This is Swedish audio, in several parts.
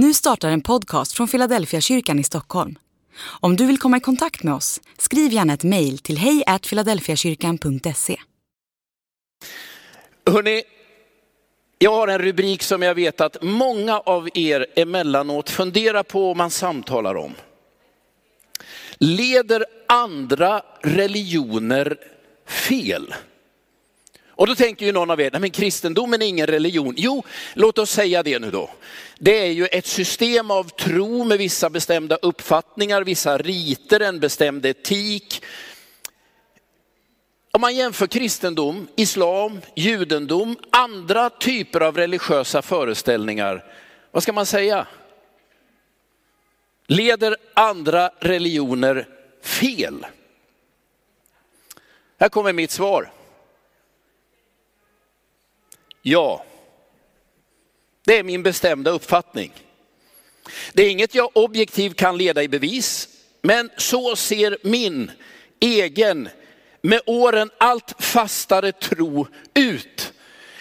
Nu startar en podcast från Philadelphia kyrkan i Stockholm. Om du vill komma i kontakt med oss, skriv gärna ett mejl till hejfiladelfiakyrkan.se. Hörrni, jag har en rubrik som jag vet att många av er emellanåt funderar på och man samtalar om. Leder andra religioner fel? Och då tänker ju någon av er, nej men kristendomen är ingen religion. Jo, låt oss säga det nu då. Det är ju ett system av tro med vissa bestämda uppfattningar, vissa riter, en bestämd etik. Om man jämför kristendom, islam, judendom, andra typer av religiösa föreställningar, vad ska man säga? Leder andra religioner fel? Här kommer mitt svar. Ja, det är min bestämda uppfattning. Det är inget jag objektivt kan leda i bevis, men så ser min egen, med åren allt fastare tro ut.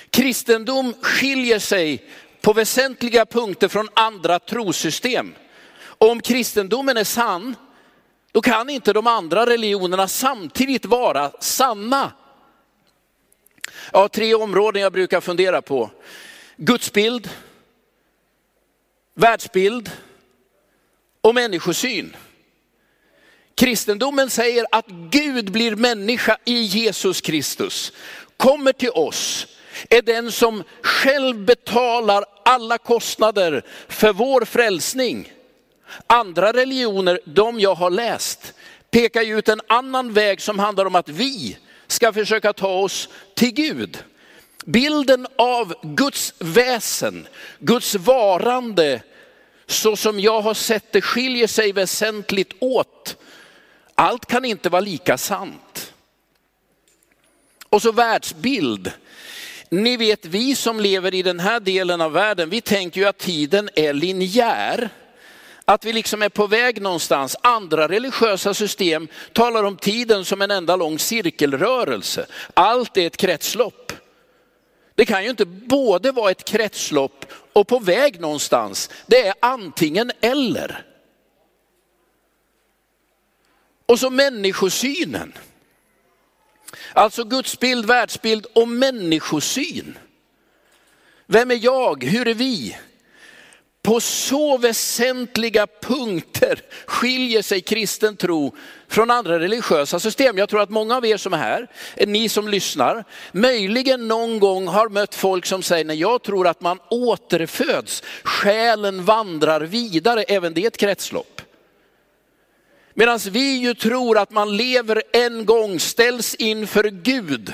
Kristendom skiljer sig på väsentliga punkter från andra trosystem. Om kristendomen är sann, då kan inte de andra religionerna samtidigt vara sanna. Jag har tre områden jag brukar fundera på. Gudsbild, världsbild och människosyn. Kristendomen säger att Gud blir människa i Jesus Kristus, kommer till oss, är den som själv betalar alla kostnader för vår frälsning. Andra religioner, de jag har läst, pekar ut en annan väg som handlar om att vi ska försöka ta oss till Gud. Bilden av Guds väsen, Guds varande, så som jag har sett det skiljer sig väsentligt åt. Allt kan inte vara lika sant. Och så världsbild. Ni vet vi som lever i den här delen av världen, vi tänker ju att tiden är linjär. Att vi liksom är på väg någonstans. Andra religiösa system talar om tiden som en enda lång cirkelrörelse. Allt är ett kretslopp. Det kan ju inte både vara ett kretslopp och på väg någonstans. Det är antingen eller. Och så människosynen. Alltså gudsbild, världsbild och människosyn. Vem är jag? Hur är vi? På så väsentliga punkter skiljer sig kristen tro från andra religiösa system. Jag tror att många av er som är här, ni som lyssnar, möjligen någon gång har mött folk som säger, nej jag tror att man återföds, själen vandrar vidare, även det är ett kretslopp. Medan vi ju tror att man lever en gång, ställs inför Gud,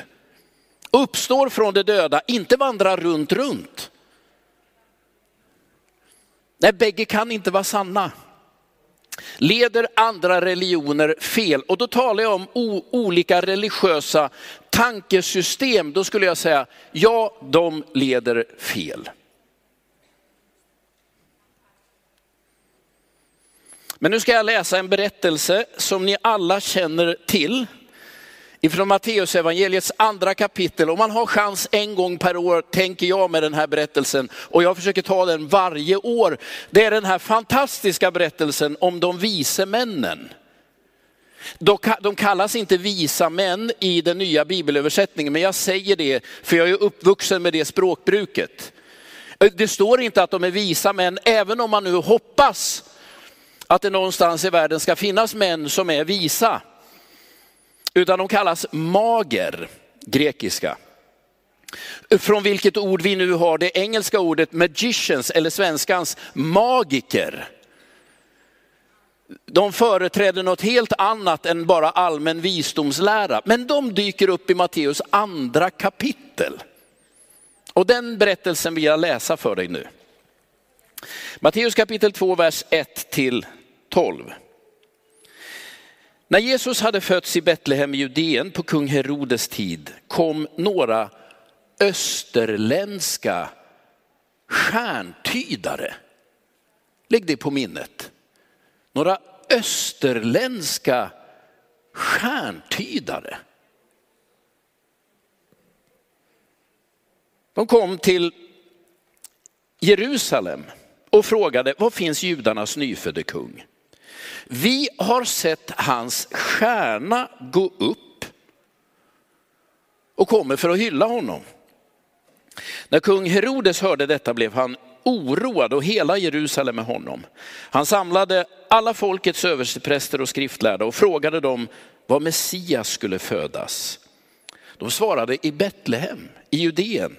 uppstår från de döda, inte vandrar runt runt. Nej, bägge kan inte vara sanna. Leder andra religioner fel? Och då talar jag om olika religiösa tankesystem. Då skulle jag säga, ja, de leder fel. Men nu ska jag läsa en berättelse som ni alla känner till ifrån Matteusevangeliets andra kapitel. Om man har chans en gång per år, tänker jag med den här berättelsen, och jag försöker ta den varje år. Det är den här fantastiska berättelsen om de vise männen. De kallas inte visa män i den nya bibelöversättningen, men jag säger det för jag är uppvuxen med det språkbruket. Eh, det står inte att de är visa män, även om man nu hoppas att det någonstans i världen ska finnas män som är visa utan de kallas mager, grekiska. Från vilket ord vi nu har det engelska ordet magicians eller svenskans magiker. De företräder något helt annat än bara allmän visdomslära, men de dyker upp i Matteus andra kapitel. Och den berättelsen vill jag läsa för dig nu. Matteus kapitel 2, vers 1 till 12. När Jesus hade fötts i Betlehem i Judeen på kung Herodes tid kom några österländska stjärntydare. Lägg det på minnet. Några österländska stjärntydare. De kom till Jerusalem och frågade, var finns judarnas nyfödde kung? Vi har sett hans stjärna gå upp och kommer för att hylla honom. När kung Herodes hörde detta blev han oroad och hela Jerusalem med honom. Han samlade alla folkets överstepräster och skriftlärda och frågade dem var Messias skulle födas. De svarade i Betlehem i Judeen.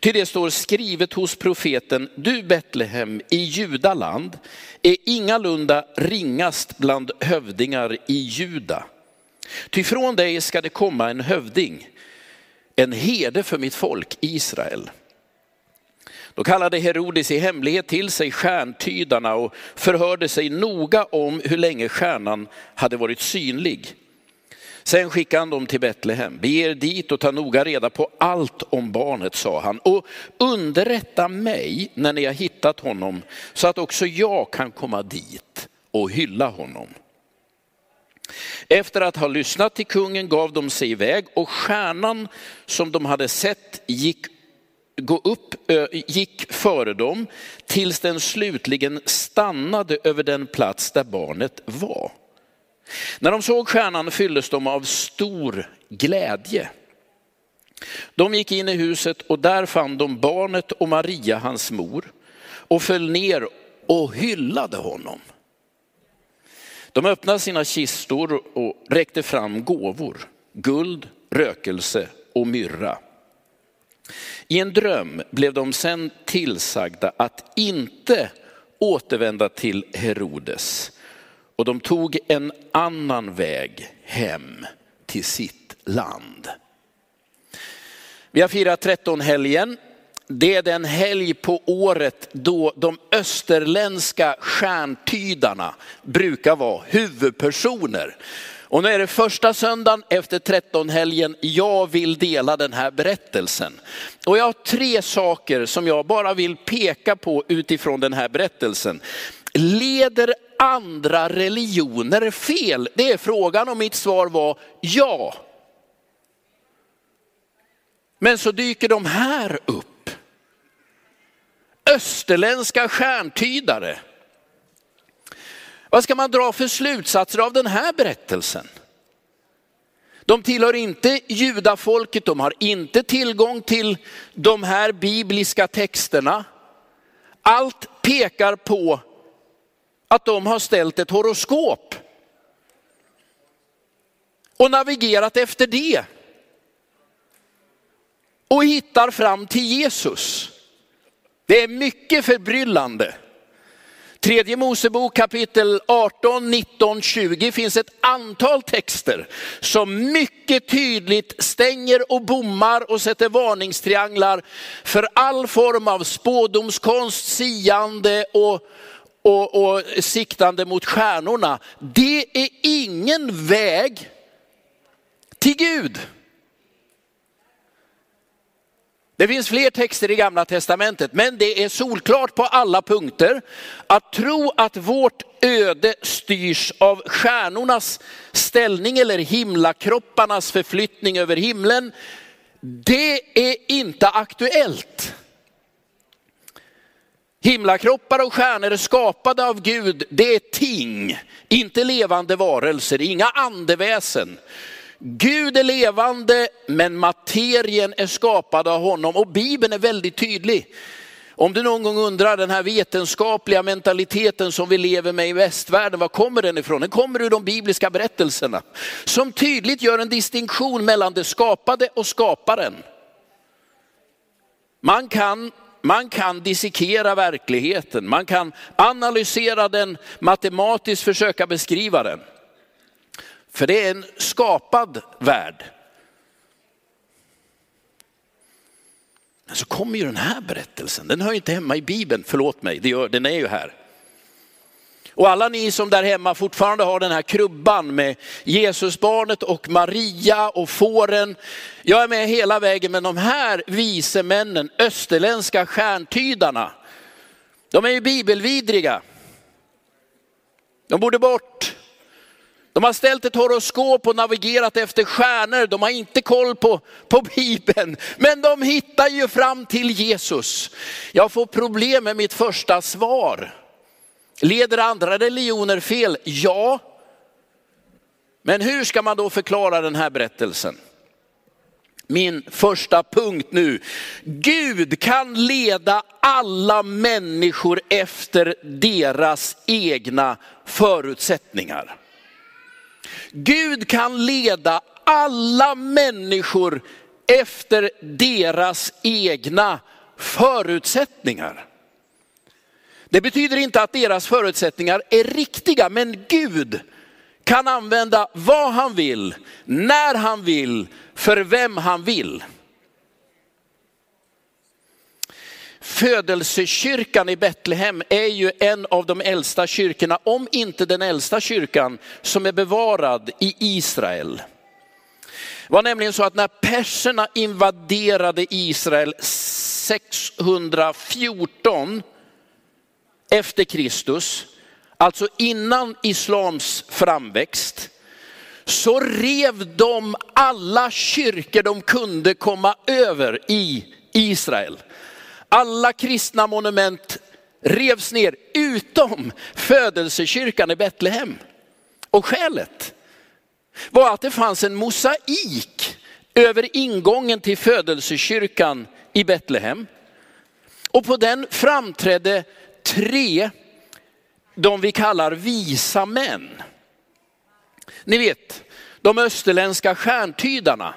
Ty det står skrivet hos profeten, du Betlehem i Judaland är ingalunda ringast bland hövdingar i Juda. Ty från dig ska det komma en hövding, en herde för mitt folk Israel. Då kallade Herodes i hemlighet till sig stjärntydarna och förhörde sig noga om hur länge stjärnan hade varit synlig. Sen skickade han dem till Betlehem. Bege er dit och ta noga reda på allt om barnet, sa han. Och underrätta mig när ni har hittat honom så att också jag kan komma dit och hylla honom. Efter att ha lyssnat till kungen gav de sig iväg och stjärnan som de hade sett gick, gå upp, gick före dem tills den slutligen stannade över den plats där barnet var. När de såg stjärnan fylldes de av stor glädje. De gick in i huset och där fann de barnet och Maria, hans mor, och föll ner och hyllade honom. De öppnade sina kistor och räckte fram gåvor, guld, rökelse och myrra. I en dröm blev de sen tillsagda att inte återvända till Herodes och de tog en annan väg hem till sitt land. Vi har firat 13 helgen. Det är den helg på året då de österländska stjärntydarna brukar vara huvudpersoner. Och nu är det första söndagen efter 13 helgen jag vill dela den här berättelsen. Och jag har tre saker som jag bara vill peka på utifrån den här berättelsen. Leder andra religioner fel? Det är frågan och mitt svar var ja. Men så dyker de här upp. Österländska stjärntydare. Vad ska man dra för slutsatser av den här berättelsen? De tillhör inte judafolket, de har inte tillgång till de här bibliska texterna. Allt pekar på att de har ställt ett horoskop och navigerat efter det. Och hittar fram till Jesus. Det är mycket förbryllande. Tredje Mosebok kapitel 18, 19, 20 finns ett antal texter som mycket tydligt stänger och bommar och sätter varningstrianglar för all form av spådomskonst, siande och, och, och siktande mot stjärnorna. Det är ingen väg till Gud. Det finns fler texter i gamla testamentet, men det är solklart på alla punkter att tro att vårt öde styrs av stjärnornas ställning eller himlakropparnas förflyttning över himlen. Det är inte aktuellt. Himlakroppar och stjärnor är skapade av Gud, det är ting, inte levande varelser, inga andeväsen. Gud är levande, men materien är skapad av honom. Och Bibeln är väldigt tydlig. Om du någon gång undrar den här vetenskapliga mentaliteten som vi lever med i västvärlden, var kommer den ifrån? Den kommer ur de bibliska berättelserna. Som tydligt gör en distinktion mellan det skapade och skaparen. Man kan, man kan dissekera verkligheten, man kan analysera den, matematiskt försöka beskriva den. För det är en skapad värld. Men så kommer ju den här berättelsen, den hör inte hemma i Bibeln, förlåt mig, det gör, den är ju här. Och alla ni som där hemma fortfarande har den här krubban med Jesusbarnet och Maria och fåren. Jag är med hela vägen, men de här vise männen, österländska stjärntydarna, de är ju bibelvidriga. De borde bort. De har ställt ett horoskop och navigerat efter stjärnor. De har inte koll på, på Bibeln. Men de hittar ju fram till Jesus. Jag får problem med mitt första svar. Leder andra religioner fel? Ja. Men hur ska man då förklara den här berättelsen? Min första punkt nu. Gud kan leda alla människor efter deras egna förutsättningar. Gud kan leda alla människor efter deras egna förutsättningar. Det betyder inte att deras förutsättningar är riktiga, men Gud kan använda vad han vill, när han vill, för vem han vill. Födelsekyrkan i Betlehem är ju en av de äldsta kyrkorna, om inte den äldsta kyrkan, som är bevarad i Israel. Det var nämligen så att när perserna invaderade Israel 614 efter Kristus, alltså innan islams framväxt, så rev de alla kyrkor de kunde komma över i Israel. Alla kristna monument revs ner utom födelsekyrkan i Betlehem. Och skälet var att det fanns en mosaik över ingången till födelsekyrkan i Betlehem. Och på den framträdde tre, de vi kallar visa män. Ni vet, de österländska stjärntydarna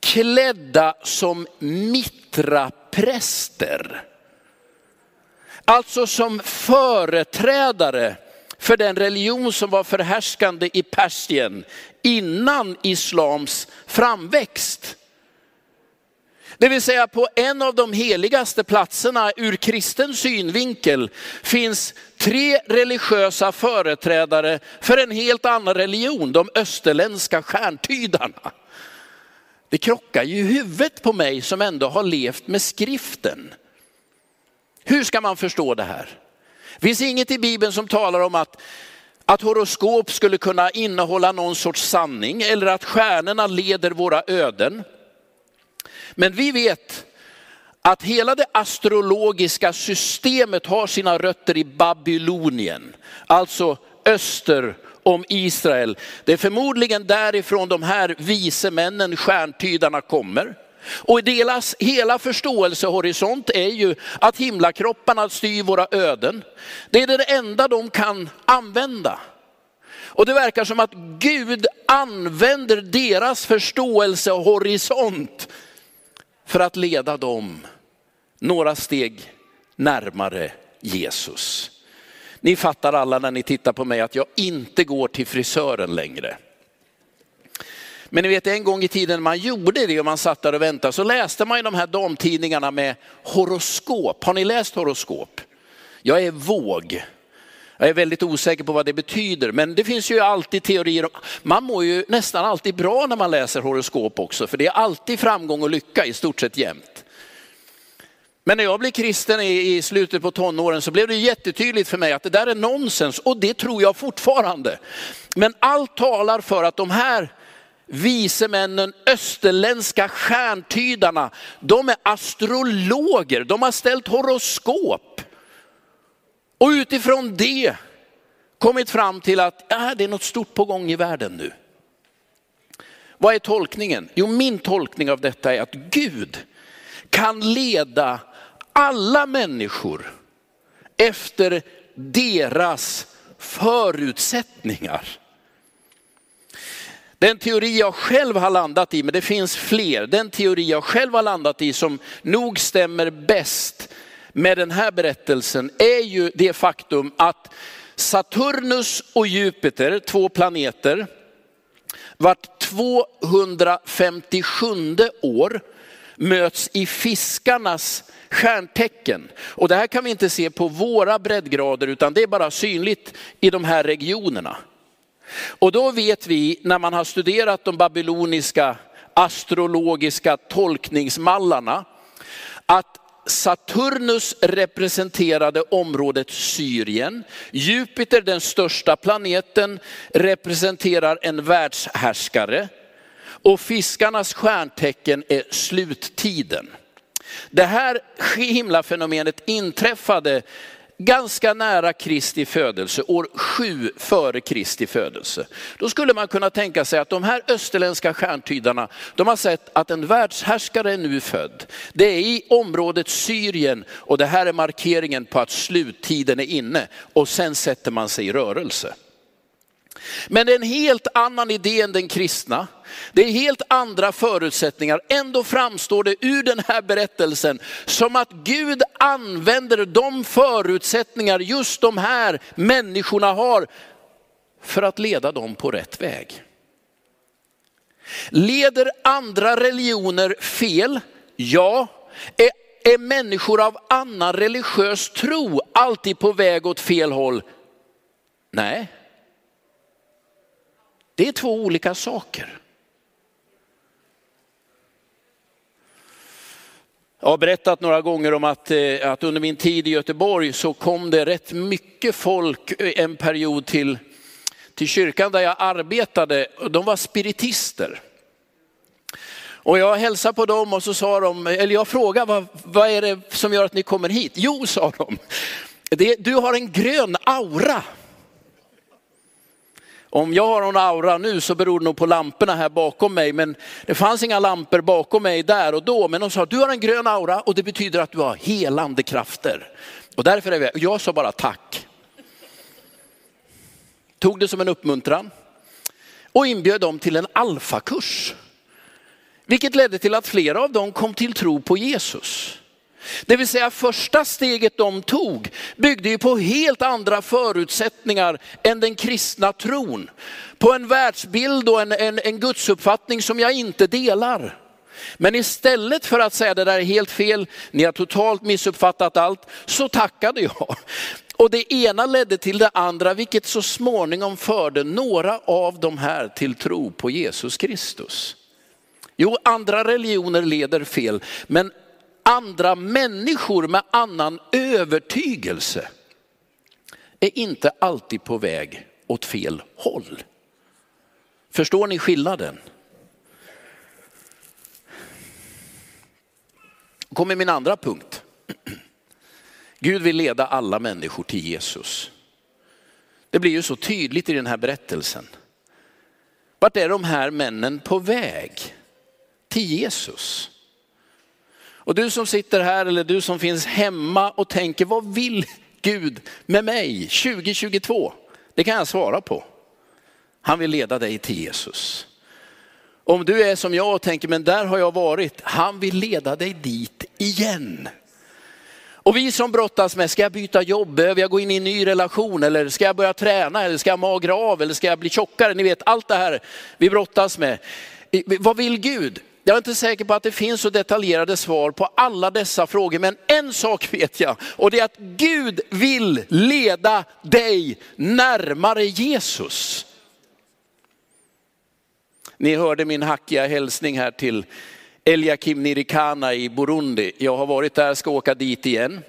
klädda som mitrapräster. Alltså som företrädare för den religion som var förhärskande i Persien innan islams framväxt. Det vill säga på en av de heligaste platserna ur kristen synvinkel finns tre religiösa företrädare för en helt annan religion, de österländska stjärntydarna. Det krockar ju i huvudet på mig som ändå har levt med skriften. Hur ska man förstå det här? Det finns inget i Bibeln som talar om att, att horoskop skulle kunna innehålla någon sorts sanning eller att stjärnorna leder våra öden. Men vi vet att hela det astrologiska systemet har sina rötter i Babylonien, alltså öster om Israel. Det är förmodligen därifrån de här vise männen, stjärntydarna kommer. Och deras hela förståelsehorisont är ju att himlakropparna styr våra öden. Det är det enda de kan använda. Och det verkar som att Gud använder deras förståelsehorisont för att leda dem några steg närmare Jesus. Ni fattar alla när ni tittar på mig att jag inte går till frisören längre. Men ni vet en gång i tiden man gjorde det och man satt där och väntade så läste man ju de här damtidningarna med horoskop. Har ni läst horoskop? Jag är våg. Jag är väldigt osäker på vad det betyder, men det finns ju alltid teorier. Man mår ju nästan alltid bra när man läser horoskop också, för det är alltid framgång och lycka i stort sett jämt. Men när jag blev kristen i slutet på tonåren så blev det jättetydligt för mig att det där är nonsens och det tror jag fortfarande. Men allt talar för att de här vise männen, österländska stjärntydarna, de är astrologer, de har ställt horoskop. Och utifrån det kommit fram till att äh, det är något stort på gång i världen nu. Vad är tolkningen? Jo, min tolkning av detta är att Gud kan leda alla människor efter deras förutsättningar. Den teori jag själv har landat i, men det finns fler, den teori jag själv har landat i som nog stämmer bäst med den här berättelsen är ju det faktum att Saturnus och Jupiter, två planeter, vart 257 år möts i fiskarnas stjärntecken. Och det här kan vi inte se på våra breddgrader utan det är bara synligt i de här regionerna. Och då vet vi när man har studerat de babyloniska astrologiska tolkningsmallarna att Saturnus representerade området Syrien. Jupiter, den största planeten, representerar en världshärskare. Och fiskarnas stjärntecken är sluttiden. Det här himlafenomenet inträffade ganska nära Kristi födelse, år 7 före Kristi födelse. Då skulle man kunna tänka sig att de här österländska stjärntydarna, de har sett att en världshärskare är nu född. Det är i området Syrien och det här är markeringen på att sluttiden är inne och sen sätter man sig i rörelse. Men det är en helt annan idé än den kristna. Det är helt andra förutsättningar. Ändå framstår det ur den här berättelsen som att Gud använder de förutsättningar just de här människorna har för att leda dem på rätt väg. Leder andra religioner fel? Ja. Är, är människor av annan religiös tro alltid på väg åt fel håll? Nej. Det är två olika saker. Jag har berättat några gånger om att, eh, att under min tid i Göteborg så kom det rätt mycket folk eh, en period till, till kyrkan där jag arbetade. De var spiritister. Och jag hälsade på dem och så sa de, eller jag frågade vad, vad är det som gör att ni kommer hit? Jo, sa de, det, du har en grön aura. Om jag har någon aura nu så beror det nog på lamporna här bakom mig, men det fanns inga lampor bakom mig där och då. Men de sa, du har en grön aura och det betyder att du har helande krafter. Och därför är vi, jag sa bara tack. Tog det som en uppmuntran och inbjöd dem till en alfakurs. Vilket ledde till att flera av dem kom till tro på Jesus. Det vill säga första steget de tog byggde ju på helt andra förutsättningar än den kristna tron. På en världsbild och en, en, en gudsuppfattning som jag inte delar. Men istället för att säga det där är helt fel, ni har totalt missuppfattat allt, så tackade jag. Och det ena ledde till det andra, vilket så småningom förde några av de här till tro på Jesus Kristus. Jo, andra religioner leder fel, men andra människor med annan övertygelse är inte alltid på väg åt fel håll. Förstår ni skillnaden? kommer min andra punkt. Gud vill leda alla människor till Jesus. Det blir ju så tydligt i den här berättelsen. Vart är de här männen på väg? Till Jesus. Och du som sitter här eller du som finns hemma och tänker, vad vill Gud med mig 2022? Det kan jag svara på. Han vill leda dig till Jesus. Om du är som jag och tänker, men där har jag varit, han vill leda dig dit igen. Och vi som brottas med, ska jag byta jobb, behöver jag gå in i en ny relation eller ska jag börja träna eller ska jag magra av eller ska jag bli tjockare? Ni vet allt det här vi brottas med. Vad vill Gud? Jag är inte säker på att det finns så detaljerade svar på alla dessa frågor, men en sak vet jag och det är att Gud vill leda dig närmare Jesus. Ni hörde min hackiga hälsning här till Eliakim Nirikana i Burundi. Jag har varit där, ska åka dit igen.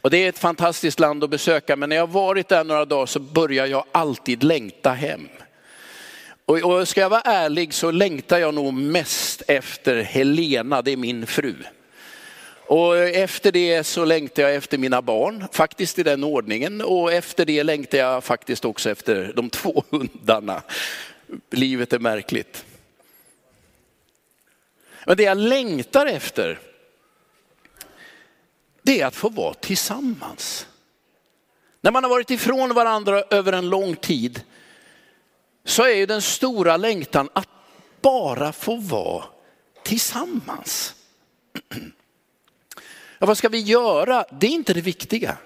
Och det är ett fantastiskt land att besöka, men när jag varit där några dagar så börjar jag alltid längta hem. Och, och ska jag vara ärlig så längtar jag nog mest efter Helena, det är min fru. Och efter det så längtar jag efter mina barn, faktiskt i den ordningen. Och efter det längtar jag faktiskt också efter de två hundarna. Livet är märkligt. Men det jag längtar efter, det är att få vara tillsammans. När man har varit ifrån varandra över en lång tid så är ju den stora längtan att bara få vara tillsammans. Ja, vad ska vi göra? Det är inte det viktiga.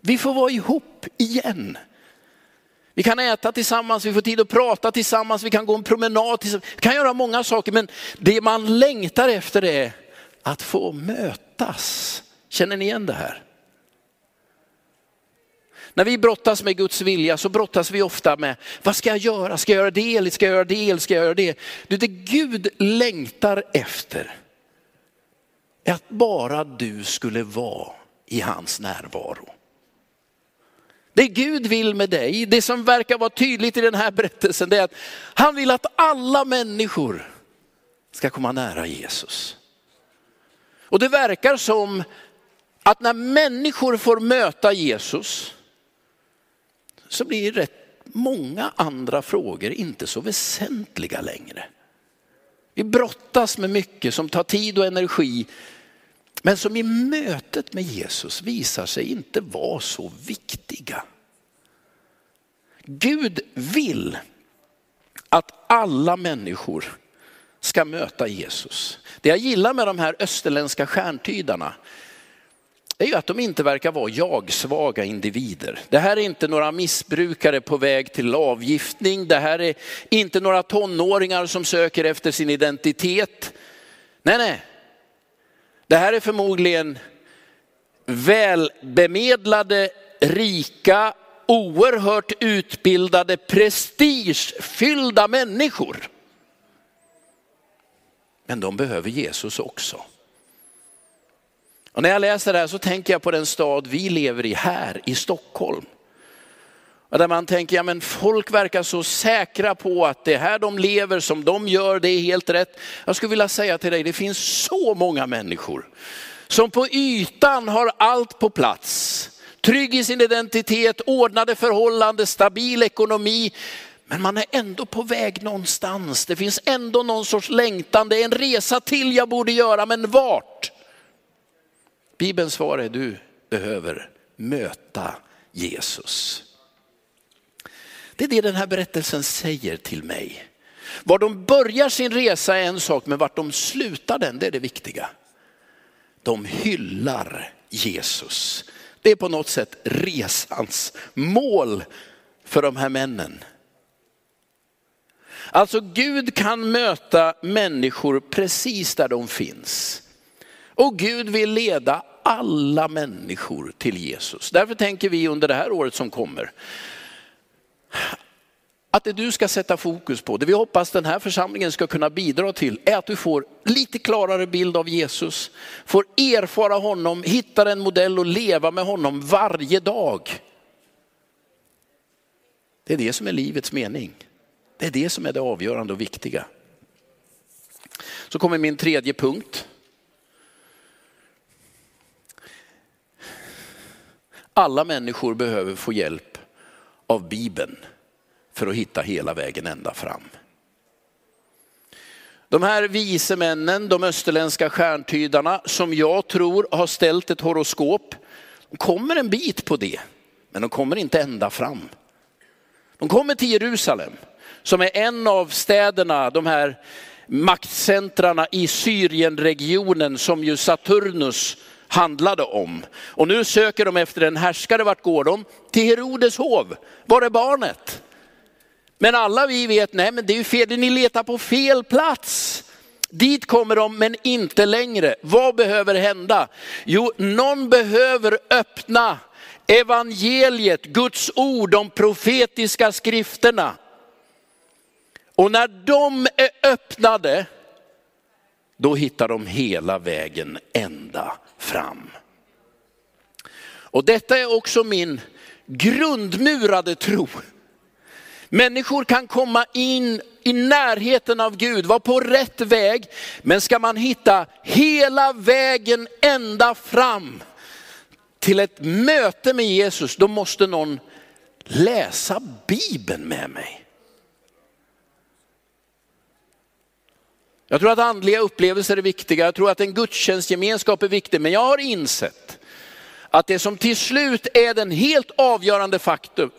Vi får vara ihop igen. Vi kan äta tillsammans, vi får tid att prata tillsammans, vi kan gå en promenad tillsammans. Vi kan göra många saker, men det man längtar efter är att få mötas. Känner ni igen det här? När vi brottas med Guds vilja så brottas vi ofta med, vad ska jag göra? Ska jag göra det eller ska jag göra det eller ska jag göra det? Det Gud längtar efter är att bara du skulle vara i hans närvaro. Det Gud vill med dig, det som verkar vara tydligt i den här berättelsen, det är att han vill att alla människor ska komma nära Jesus. Och det verkar som att när människor får möta Jesus så blir rätt många andra frågor inte så väsentliga längre. Vi brottas med mycket som tar tid och energi, men som i mötet med Jesus visar sig inte vara så viktiga. Gud vill att alla människor ska möta Jesus. Det jag gillar med de här österländska stjärntydarna är ju att de inte verkar vara jag-svaga individer. Det här är inte några missbrukare på väg till avgiftning. Det här är inte några tonåringar som söker efter sin identitet. Nej, nej. Det här är förmodligen välbemedlade, rika, oerhört utbildade, prestigefyllda människor. Men de behöver Jesus också. Och när jag läser det här så tänker jag på den stad vi lever i här i Stockholm. Och där man tänker, ja men folk verkar så säkra på att det här de lever som de gör, det är helt rätt. Jag skulle vilja säga till dig, det finns så många människor som på ytan har allt på plats. Trygg i sin identitet, ordnade förhållanden, stabil ekonomi. Men man är ändå på väg någonstans. Det finns ändå någon sorts längtan. Det är en resa till jag borde göra, men vart? Bibelns svar är du behöver möta Jesus. Det är det den här berättelsen säger till mig. Var de börjar sin resa är en sak, men vart de slutar den, det är det viktiga. De hyllar Jesus. Det är på något sätt resans mål för de här männen. Alltså Gud kan möta människor precis där de finns. Och Gud vill leda alla människor till Jesus. Därför tänker vi under det här året som kommer, att det du ska sätta fokus på, det vi hoppas den här församlingen ska kunna bidra till, är att du får lite klarare bild av Jesus, får erfara honom, hittar en modell och leva med honom varje dag. Det är det som är livets mening. Det är det som är det avgörande och viktiga. Så kommer min tredje punkt. Alla människor behöver få hjälp av Bibeln för att hitta hela vägen ända fram. De här vise männen, de österländska stjärntydarna som jag tror har ställt ett horoskop, de kommer en bit på det, men de kommer inte ända fram. De kommer till Jerusalem som är en av städerna, de här maktcentrarna i Syrienregionen som ju Saturnus handlade om. Och nu söker de efter en härskare, vart går de? Till Herodes hov, var är barnet? Men alla vi vet, nej men det är ju fel, ni letar på fel plats. Dit kommer de men inte längre. Vad behöver hända? Jo, någon behöver öppna evangeliet, Guds ord, de profetiska skrifterna. Och när de är öppnade, då hittar de hela vägen ända fram. Och detta är också min grundmurade tro. Människor kan komma in i närheten av Gud, vara på rätt väg, men ska man hitta hela vägen ända fram till ett möte med Jesus, då måste någon läsa Bibeln med mig. Jag tror att andliga upplevelser är viktiga, jag tror att en gudstjänstgemenskap är viktig, men jag har insett att det som till slut är den helt avgörande faktum,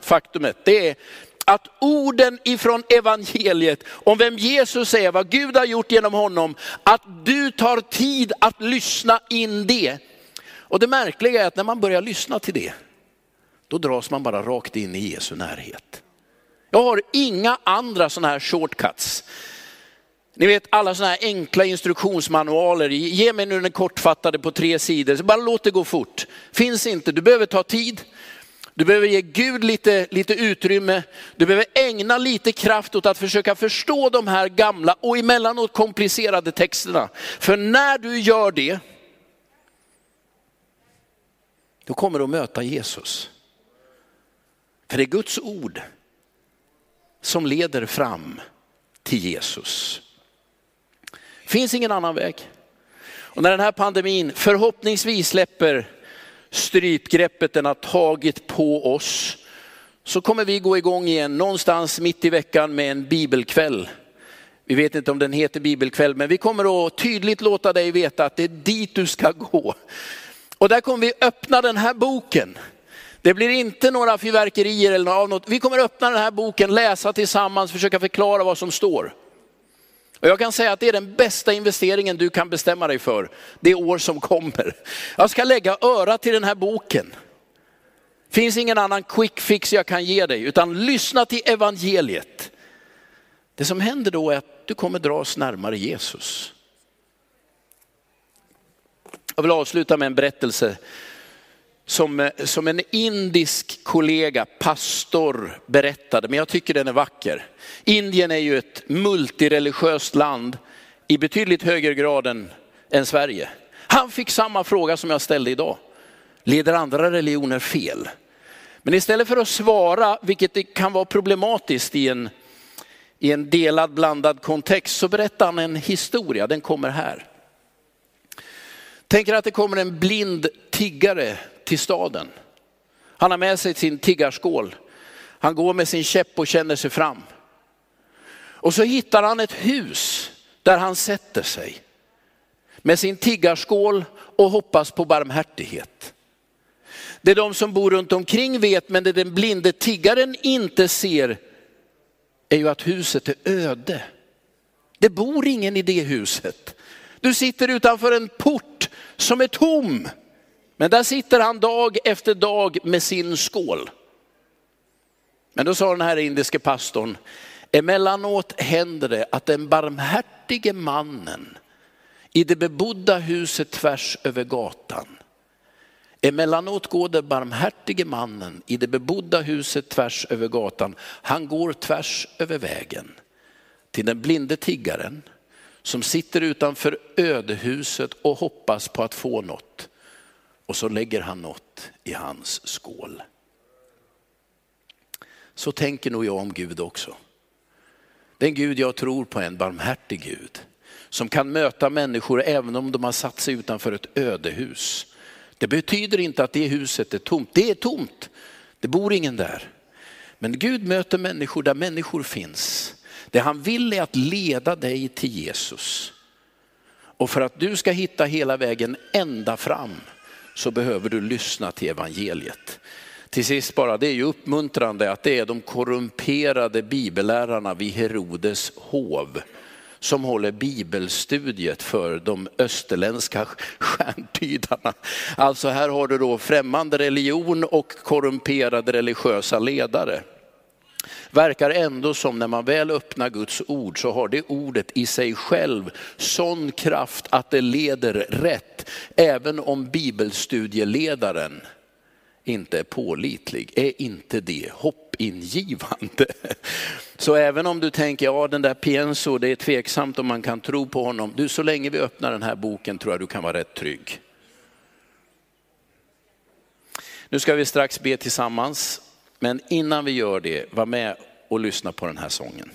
faktumet, det är att orden ifrån evangeliet om vem Jesus är, vad Gud har gjort genom honom, att du tar tid att lyssna in det. Och det märkliga är att när man börjar lyssna till det, då dras man bara rakt in i Jesu närhet. Jag har inga andra sådana här shortcuts. Ni vet alla sådana här enkla instruktionsmanualer, ge mig nu den kortfattade på tre sidor, så bara låt det gå fort. Finns inte, du behöver ta tid. Du behöver ge Gud lite, lite utrymme. Du behöver ägna lite kraft åt att försöka förstå de här gamla och emellanåt komplicerade texterna. För när du gör det, då kommer du att möta Jesus. För det är Guds ord som leder fram till Jesus finns ingen annan väg. Och när den här pandemin förhoppningsvis släpper strypgreppet den har tagit på oss, så kommer vi gå igång igen någonstans mitt i veckan med en bibelkväll. Vi vet inte om den heter bibelkväll, men vi kommer att tydligt låta dig veta att det är dit du ska gå. Och där kommer vi öppna den här boken. Det blir inte några fyrverkerier eller något. Vi kommer öppna den här boken, läsa tillsammans, försöka förklara vad som står. Och jag kan säga att det är den bästa investeringen du kan bestämma dig för det år som kommer. Jag ska lägga öra till den här boken. Finns ingen annan quick fix jag kan ge dig, utan lyssna till evangeliet. Det som händer då är att du kommer dras närmare Jesus. Jag vill avsluta med en berättelse som, eh, som en indisk kollega, pastor, berättade, men jag tycker den är vacker. Indien är ju ett multireligiöst land i betydligt högre grad än, än Sverige. Han fick samma fråga som jag ställde idag. Leder andra religioner fel? Men istället för att svara, vilket kan vara problematiskt i en, i en delad blandad kontext, så berättar han en historia, den kommer här. Tänker att det kommer en blind tiggare till staden. Han har med sig sin tiggarskål. Han går med sin käpp och känner sig fram. Och så hittar han ett hus där han sätter sig med sin tiggarskål och hoppas på barmhärtighet. Det de som bor runt omkring vet, men det den blinde tiggaren inte ser är ju att huset är öde. Det bor ingen i det huset. Du sitter utanför en port som är tom. Men där sitter han dag efter dag med sin skål. Men då sa den här indiske pastorn, emellanåt händer det att den barmhärtige mannen i det bebodda huset tvärs över gatan, emellanåt går den barmhärtige mannen i det bebodda huset tvärs över gatan, han går tvärs över vägen till den blinde tiggaren som sitter utanför ödehuset och hoppas på att få något. Och så lägger han något i hans skål. Så tänker nog jag om Gud också. Den Gud jag tror på är en barmhärtig Gud som kan möta människor även om de har satt sig utanför ett ödehus. Det betyder inte att det huset är tomt. Det är tomt. Det bor ingen där. Men Gud möter människor där människor finns. Det han vill är att leda dig till Jesus. Och för att du ska hitta hela vägen ända fram så behöver du lyssna till evangeliet. Till sist bara, det är ju uppmuntrande att det är de korrumperade bibellärarna vid Herodes hov som håller bibelstudiet för de österländska stjärntydarna. Alltså här har du då främmande religion och korrumperade religiösa ledare. Verkar ändå som när man väl öppnar Guds ord så har det ordet i sig själv sån kraft att det leder rätt. Även om bibelstudieledaren inte är pålitlig, är inte det hoppingivande. Så även om du tänker, ja den där Pienso, det är tveksamt om man kan tro på honom. Du, så länge vi öppnar den här boken tror jag du kan vara rätt trygg. Nu ska vi strax be tillsammans. Men innan vi gör det, var med och lyssna på den här sången.